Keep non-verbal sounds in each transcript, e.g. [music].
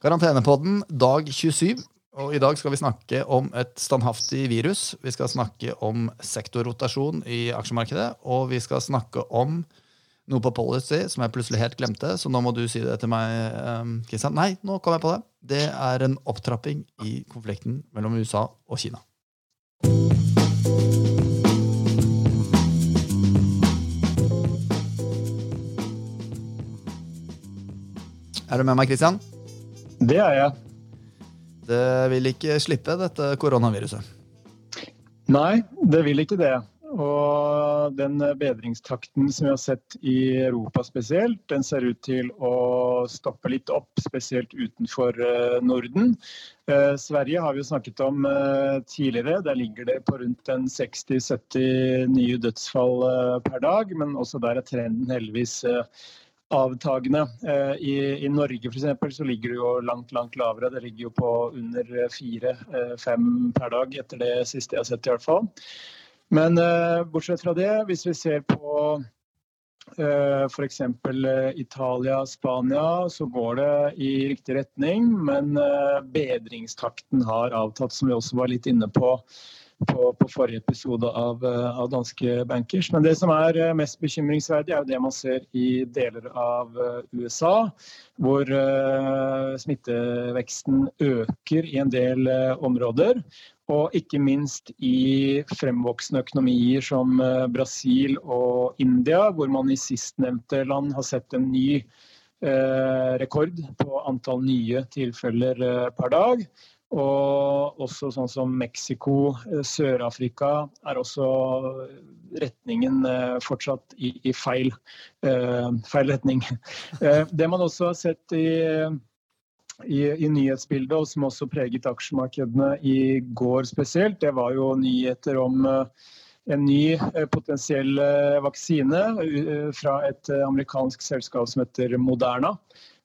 Karantenepodden dag 27. Og I dag skal vi snakke om et standhaftig virus. Vi skal snakke om sektorrotasjon i aksjemarkedet. Og vi skal snakke om noe på policy som jeg plutselig helt glemte. Så nå må du si det til meg, Kristian. Nei, nå kom jeg på det. Det er en opptrapping i konflikten mellom USA og Kina. Er du med meg, Kristian? Det er jeg. Det vil ikke slippe, dette koronaviruset. Nei, det vil ikke det. Og den bedringstakten som vi har sett i Europa spesielt, den ser ut til å stoppe litt opp, spesielt utenfor Norden. Sverige har vi jo snakket om tidligere. Der ligger det på rundt 60-70 nye dødsfall per dag. Men også der er trenden heldigvis avtagende. I, i Norge eksempel, så ligger det jo langt langt lavere. Det ligger jo på under fire-fem per dag, etter det siste jeg har sett i hvert fall. Men bortsett fra det, hvis vi ser på f.eks. Italia, Spania, så går det i riktig retning. Men bedringstakten har avtatt, som vi også var litt inne på på, på forrige episode av, av, Danske Bankers. Men det som er mest bekymringsverdig, er jo det man ser i deler av USA. Hvor uh, smitteveksten øker i en del uh, områder. Og ikke minst i fremvoksende økonomier som uh, Brasil og India, hvor man i sistnevnte land har sett en ny rekord på antall nye tilfeller per dag. Og også sånn som Mexico, Sør-Afrika er også retningen fortsatt i, i feil, uh, feil, retning. Uh, [laughs] det man også har sett i, i, i, nyhetsbildet, og som også preget aksjemarkedene i går spesielt, det var jo nyheter om uh, en ny potensiell vaksine fra et amerikansk selskap som heter Moderna.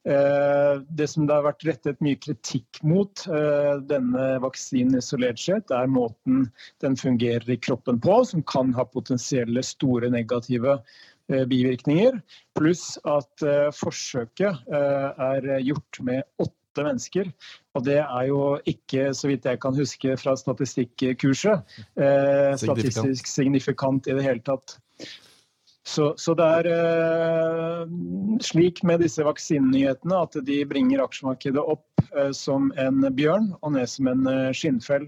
Det som det har vært rettet mye kritikk mot denne vaksinen isolert sett, er måten den fungerer i kroppen på, som kan ha potensielle store negative bivirkninger. Pluss at forsøket er gjort med åtte mennesker. Og det er jo ikke, så vidt jeg kan huske fra statistikkurset, statistisk signifikant i det hele tatt. Så, så, det er eh, slik med disse vaksinenyhetene at de bringer aksjemarkedet opp eh, som en bjørn og ned som en eh, skinnfell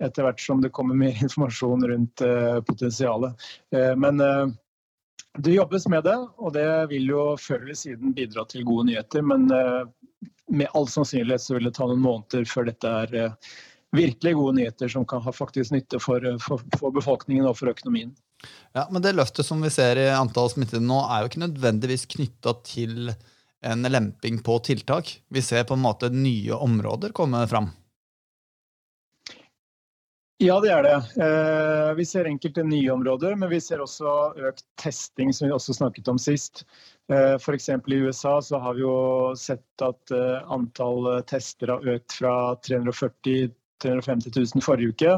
etter hvert som det kommer mer [laughs] informasjon rundt eh, potensialet. Eh, men eh, det jobbes med det, og det vil jo før eller siden bidra til gode nyheter. Men med all sannsynlighet så vil det ta noen måneder før dette er virkelig gode nyheter som kan ha faktisk nytte for, for, for befolkningen og for økonomien. Ja, Men det løftet som vi ser i antall smittede nå, er jo ikke nødvendigvis knytta til en lemping på tiltak. Vi ser på en måte nye områder komme fram. Ja, det er det. Eh, vi ser enkelte nye områder, men vi ser også økt testing, som vi også snakket om sist. Eh, F.eks. i USA så har vi jo sett at eh, antall tester har økt fra 340 350 000 forrige uke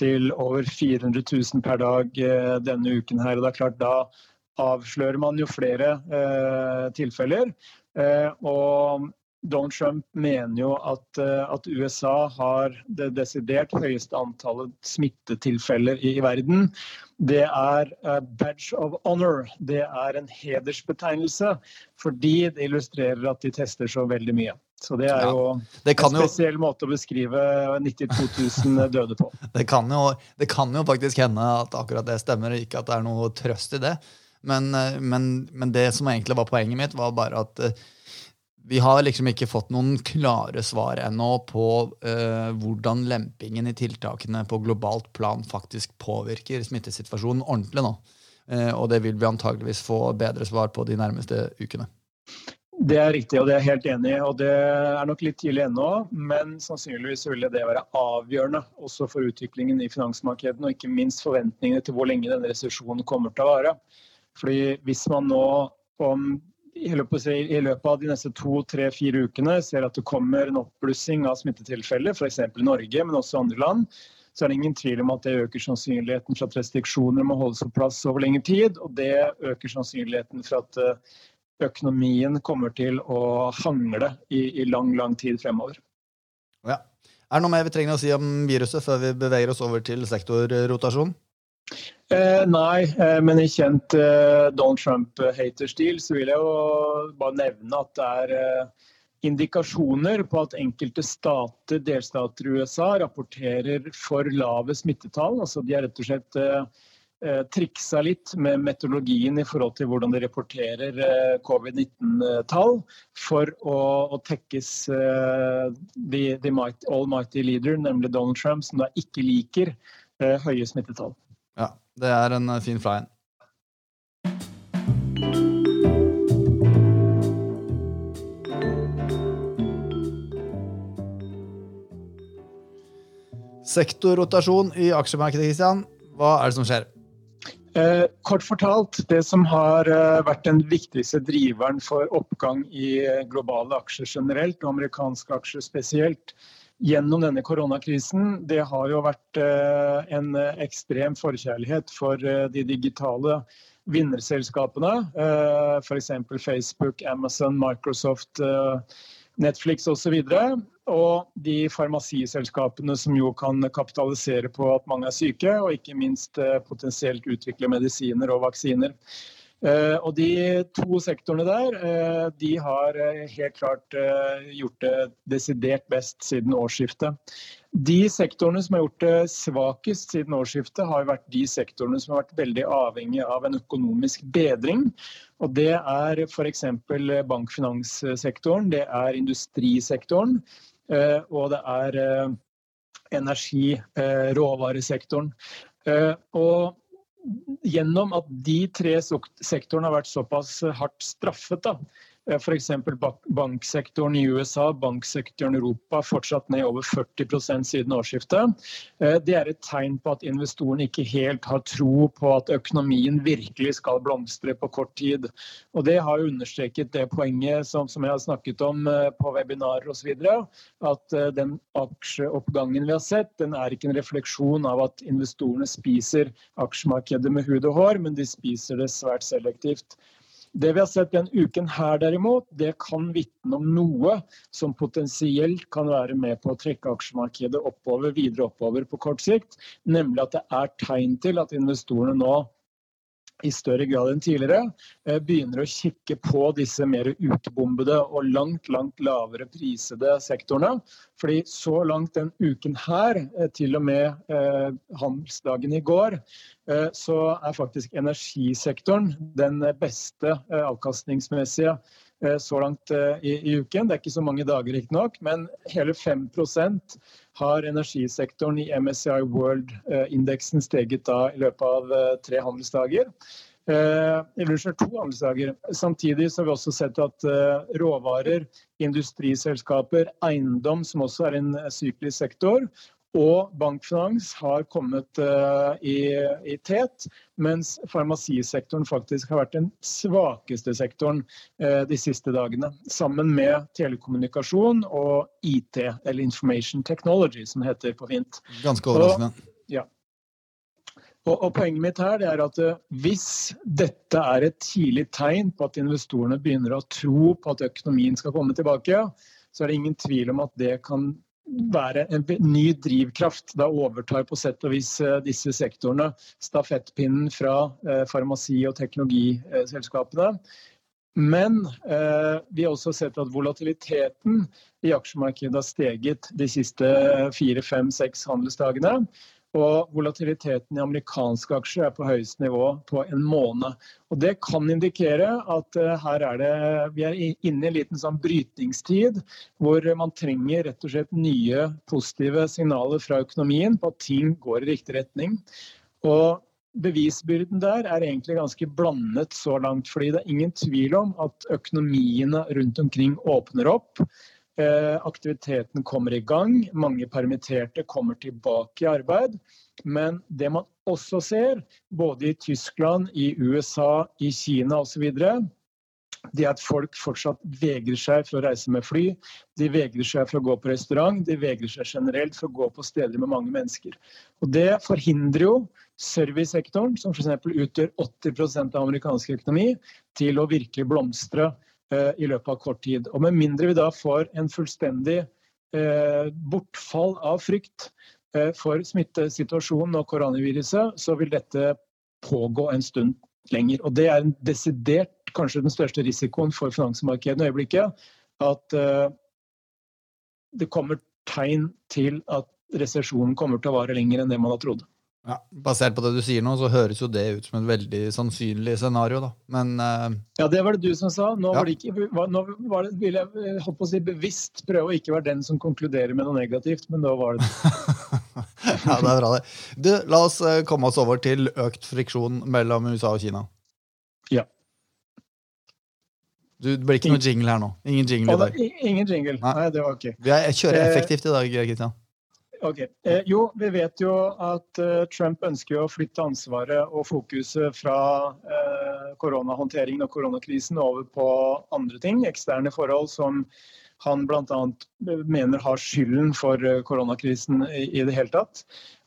til over 400 000 per dag denne uken her. Og det er klart, da avslører man jo flere eh, tilfeller. Eh, og Donald Trump mener jo at, at, USA har det desidert høyeste antallet smittetilfeller i, i verden. Det er badge of honor. Det er en hedersbetegnelse fordi det illustrerer at de tester så veldig mye. Så det er jo ja, en spesiell jo... måte å beskrive 92 000 døde på. [laughs] Det kan, jo, det kan, jo, faktisk hende at akkurat det stemmer, og ikke at det er noe trøst i det. Men, men, men, det som egentlig var poenget mitt, var bare at vi har liksom ikke fått noen klare svar ennå på uh, hvordan lempingen i tiltakene på globalt plan faktisk påvirker smittesituasjonen ordentlig nå. Uh, og det vil vi antageligvis få bedre svar på de nærmeste ukene. Det er riktig, og det er jeg helt enig i. og Det er nok litt tidlig ennå, men sannsynligvis vil det være avgjørende også for utviklingen i finansmarkedene, og ikke minst forventningene til hvor lenge denne resesjonen kommer til å vare. Fordi Hvis man nå om, i løpet av de neste to, tre, fire ukene ser at det kommer en oppblussing av smittetilfeller, f.eks. i Norge, men også andre land, så er det ingen tvil om at det øker sannsynligheten for at restriksjoner må holdes på plass over lengre tid. Og det øker sannsynligheten for at økonomien kommer til å hangle i, i lang, lang tid fremover. Ja. Er det noe mer vi trenger å si om viruset før vi beveger oss over til sektorrotasjon? Eh, nei, eh, men i kjent eh, Donald Trump-haterstil så vil jeg jo bare nevne at det er eh, indikasjoner på at enkelte stater, delstater i USA rapporterer for lave smittetall. Altså de er rett og slett eh, triksa litt med metodologien i forhold til hvordan de rapporterer covid-19-tall, for å, å tekkes the, the might, almighty leader, nemlig Donald Trump, som da ikke liker høye smittetall. Ja, det er en eh, fin fly en. Sektorrotasjon i aksjemarkedet, Kristian. Hva er det som skjer? Eh, kort fortalt, det som har eh, vært den viktigste driveren for oppgang i eh, globale aksjer generelt, og amerikanske aksjer spesielt, gjennom denne koronakrisen, det har jo vært en ekstrem forkjærlighet for de digitale vinnerselskapene. F.eks. Facebook, Amazon, Microsoft, Netflix osv. Og, og de farmasiselskapene som jo kan kapitalisere på at mange er syke, og ikke minst potensielt utvikle medisiner og vaksiner. Eh, og De to sektorene der eh, de har eh, helt klart gjort det desidert best siden årsskiftet. De sektorene som har gjort det svakest siden årsskiftet, har vært de sektorene som har vært veldig avhengig av en økonomisk bedring. Og Det er f.eks. bankfinanssektoren, det er industrisektoren og det er energi, råvaresektoren. Og gjennom at de tre sektorene har vært såpass hardt straffet, da, F.eks. banksektoren i USA, banksektoren i Europa fortsatt ned over 40% siden årsskiftet. Eh, det er et tegn på at investorene ikke helt har tro på at økonomien virkelig skal blomstre på kort tid. Og Det har understreket det poenget som, som jeg har snakket om eh, på webinarer osv. At den aksjeoppgangen vi har sett, den er ikke en refleksjon av at investorene spiser aksjemarkedet med hud og hår, men de spiser det svært selektivt. Det vi har sett den uken her derimot, det kan vitne om noe som potensielt kan være med på å trekke aksjemarkedet oppover, videre oppover på kort sikt. Nemlig at det er tegn til at investorene nå i større grad enn tidligere eh, begynner å kikke på disse mer utbombede og langt langt lavere prisede sektorene. Fordi så langt den uken her, eh, til og med eh, handelsdagen i går, så er faktisk energisektoren den beste avkastningsmessige så langt i, i, uken. Det er ikke så mange dager riktignok, men hele 5% har energisektoren i MSCI World-indeksen steget da i løpet av eh, tre handelsdager. Eh, to handelsdager. Samtidig så har vi også sett at eh, råvarer, industriselskaper, eiendom, som også er en syklisk sektor, og bankfinans har kommet uh, i, i, tet, mens farmasisektoren faktisk har vært den svakeste sektoren uh, de siste dagene. Sammen med telekommunikasjon og IT, eller Information Technology, som heter på fint. Ganske overraskende. Og, ja. Og, og, Poenget mitt her er at uh, hvis dette er et tidlig tegn på at investorene begynner å tro på at økonomien skal komme tilbake, så er det ingen tvil om at det kan være en ny drivkraft. Da overtar på sett og vis eh, disse sektorene stafettpinnen fra eh, farmasi- og teknologiselskapene. Men eh, vi har også sett at volatiliteten i aksjemarkedet har steget de siste fire, fem, seks handelsdagene. Og volatiliteten i amerikanske aksjer er på høyeste nivå på en måned. Og Det kan indikere at uh, her er det, vi er inne i en liten sånn brytningstid hvor man trenger rett og slett nye positive signaler fra økonomien på at ting går i riktig retning. Og Bevisbyrden der er egentlig ganske blandet så langt. fordi det er ingen tvil om at økonomiene rundt omkring åpner opp. Eh, aktiviteten kommer i gang, mange permitterte kommer tilbake i arbeid. Men det man også ser, både i Tyskland, i USA, i Kina osv., det at folk fortsatt vegrer seg for å reise med fly. De vegrer seg for å gå på restaurant, de vegrer seg generelt for å gå på steder med mange mennesker. Og Det forhindrer jo servicesektoren, som f.eks. utgjør 80% av amerikansk økonomi, til å virkelig blomstre i løpet av kort tid. Og Med mindre vi da får en fullstendig eh, bortfall av frykt eh, for smittesituasjonen og koronaviruset, så vil dette pågå en stund lenger. Og Det er en desidert kanskje den største risikoen for finansmarkedene i øyeblikket. At det kommer tegn til at resesjonen kommer til å vare lenger enn det man har trodd. Ja, basert på det du sier nå, så høres jo det ut som et veldig sannsynlig scenario, da. Men uh, Ja, det var det du som sa. Nå, ja. var det ikke, nå var det, vil jeg holdt på å si bevisst prøve å ikke være den som konkluderer med noe negativt, men da var det [laughs] Ja, det er bra, det. Du, la oss eh, komme oss over til økt friksjon mellom USA og Kina. Ja. Du, det blir ikke noe jingle her nå. Ingen jingle i dag. Ingen jingle. Nei, Nei det var ok. Jeg kjører eh, effektivt i dag, Kristian. Ok. Eh, jo, vi vet jo at uh, Trump ønsker å flytte ansvaret og fokuset fra uh, koronahåndteringen og koronakrisen over på andre ting. Eksterne forhold som han bl.a. mener har skylden for koronakrisen i, i det hele tatt.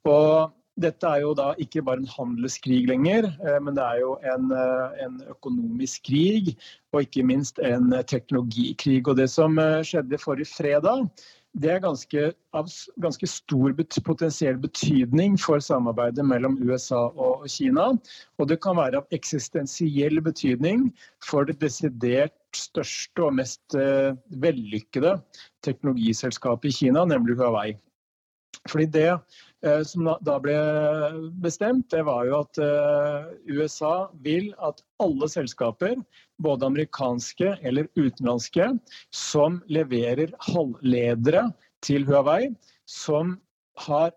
Og dette er jo da ikke bare en handelskrig lenger, eh, men det er jo en, eh, en, økonomisk krig, og ikke minst en teknologikrig. Og det som eh, skjedde forrige fredag, det er ganske, av ganske stor bet potensiell betydning for samarbeidet mellom USA og Kina. Og det kan være av eksistensiell betydning for det desidert største og mest vellykkede teknologiselskapet i Kina, nemlig Huawei. Fordi det Eh, som da ble bestemt, det var jo at eh, USA vil at alle selskaper, både amerikanske eller utenlandske, som leverer halvledere til Huawei, som har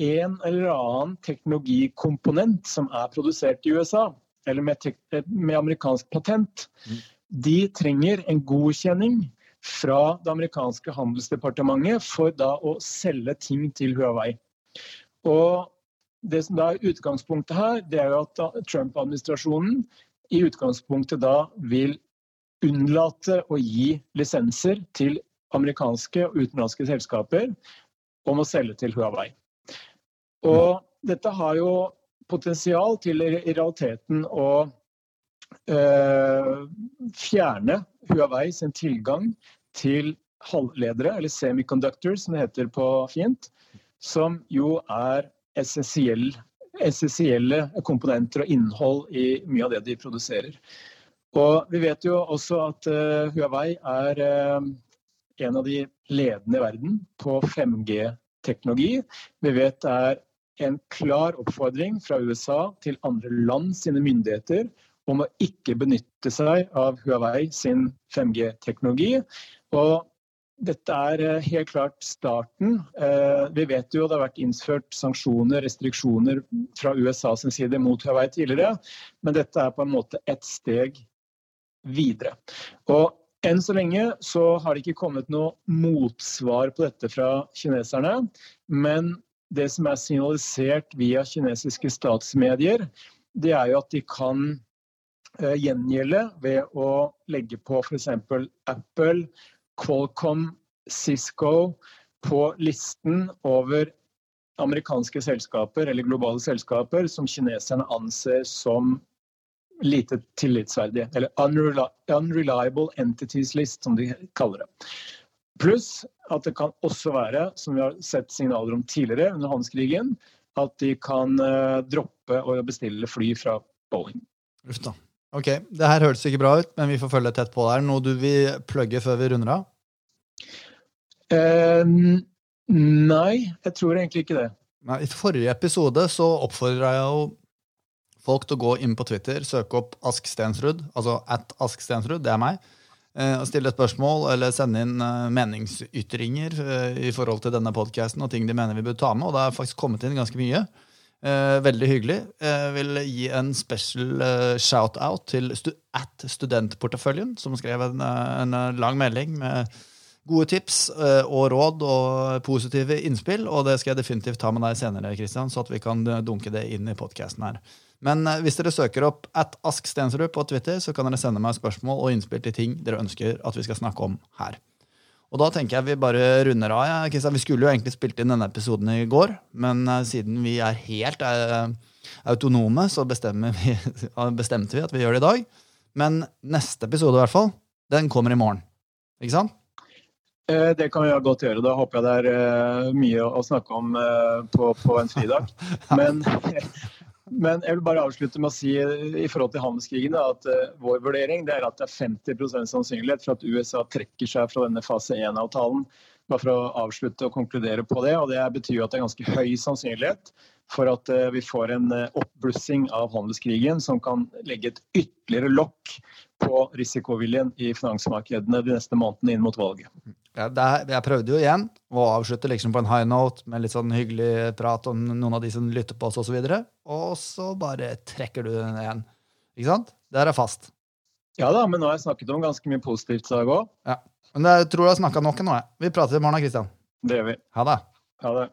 en eller annen teknologikomponent som er produsert i USA, eller med, med amerikansk patent, mm. de trenger en godkjenning fra det amerikanske handelsdepartementet for da å selge ting til Huawei. Og det som da er utgangspunktet her, det er jo at Trump-administrasjonen i utgangspunktet da vil unnlate å gi lisenser til amerikanske og utenlandske selskaper om å selge til Huawei. Og dette har jo potensial til i realiteten å øh, fjerne Huawei sin tilgang til halvledere, eller semiconductors som det heter på fint, som jo er essensielle komponenter og innhold i mye av det de produserer. Og vi vet jo også at uh, Huawei er uh, en av de ledende i verden på 5G-teknologi. Vi vet det er en klar oppfordring fra USA til andre land sine myndigheter om å ikke benytte seg av Huawei sin 5G-teknologi. Og dette er eh, helt klart starten. Eh, vi vet jo det har vært innført sanksjoner, restriksjoner fra USA sin side mot Hawaii tidligere, men dette er på en måte ett steg videre. Og enn så lenge så har det ikke kommet noe motsvar på dette fra kineserne. Men det som er signalisert via kinesiske statsmedier, det er jo at de kan eh, gjengjelde ved å legge på f.eks. Apple Qualcomm, Cisco på listen over amerikanske selskaper eller globale selskaper som kineserne anser som lite tillitsverdige. Eller unreliable entities list, som de kaller det. Pluss at det kan også være, som vi har sett signaler om tidligere under handelskrigen, at de kan uh, droppe å bestille fly fra Boeing. Uff da. Ok, Det her hørtes ikke bra ut, men vi får følge tett på der. Noe du vil plugge før vi runder av? Uh, nei, jeg tror egentlig ikke det. Nei, I forrige episode så oppfordra jeg jo folk til å gå inn på Twitter, søke opp Ask Stensrud, altså at Ask Stensrud, det er meg, uh, og stille spørsmål eller sende inn uh, meningsytringer i forhold til denne podkasten og ting de mener vi bør ta med, og det er faktisk kommet inn ganske mye. Eh, veldig hyggelig. Jeg vil gi en special eh, shout-out til at Studentporteføljen, som skrev en, eh, en, lang melding med gode tips eh, og råd og positive innspill, og det skal jeg definitivt ta med deg senere, Kristian, så at vi kan eh, dunke det inn i podkasten her. Men eh, hvis dere søker opp at Ask Stensrud på Twitter, så kan dere sende meg spørsmål og innspill til ting dere ønsker at vi skal snakke om her. Og da tenker jeg vi bare runder av. Ja, Kristian. Vi skulle jo egentlig spilt inn denne episoden i går, men siden vi er helt autonome, så vi, [laughs] bestemte vi at vi gjør det i dag. Men neste episode, i hvert fall, den kommer i morgen. Ikke sant? Eh, det kan vi godt gjøre. Da håper jeg det er mye å snakke om på, på en fridag. [laughs] Men Men jeg vil bare avslutte med å si i forhold til handelskrigen at vår vurdering er at det er 50% sannsynlighet for at USA trekker seg fra denne fase 1-avtalen. Bare for å avslutte og konkludere på det. og Det betyr at det er ganske høy sannsynlighet for at uh, vi får en uh, oppblussing av handelskrigen som kan legge et ytterligere lokk på risikoviljen i finansmarkedene de neste månedene inn mot valget. Ja, er, jeg prøvde jo igjen å avslutte liksom på en high note med litt sånn hyggelig prat om noen av de som lytter på oss, osv. Og, så og så bare trekker du den igjen. Ikke sant? Der er fast. Ja da, men nå har jeg snakket om ganske mye positivt i dag òg. Ja. Men jeg tror jeg har snakka nok nå. Vi prater i morgen, Kristian. Det gjør vi. Ha det. Ha det.